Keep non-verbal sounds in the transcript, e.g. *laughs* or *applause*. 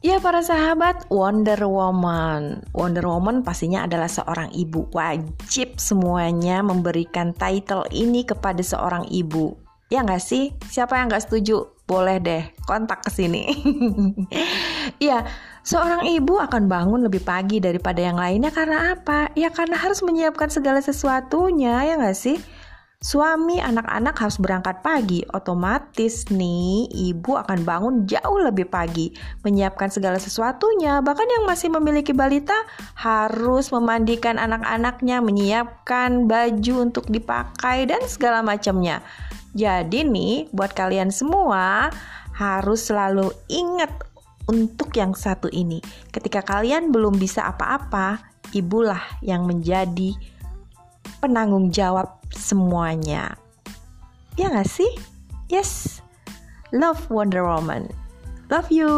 Ya para sahabat, Wonder Woman. Wonder Woman pastinya adalah seorang ibu. Wajib semuanya memberikan title ini kepada seorang ibu. Ya nggak sih? Siapa yang nggak setuju? Boleh deh kontak ke sini. *laughs* ya, seorang ibu akan bangun lebih pagi daripada yang lainnya karena apa? Ya karena harus menyiapkan segala sesuatunya, ya nggak sih? Suami anak-anak harus berangkat pagi, otomatis nih ibu akan bangun jauh lebih pagi, menyiapkan segala sesuatunya. Bahkan yang masih memiliki balita harus memandikan anak-anaknya, menyiapkan baju untuk dipakai dan segala macamnya. Jadi nih buat kalian semua harus selalu ingat untuk yang satu ini. Ketika kalian belum bisa apa-apa, ibulah yang menjadi penanggung jawab semuanya. Ya gak sih? Yes. Love Wonder Woman. Love you.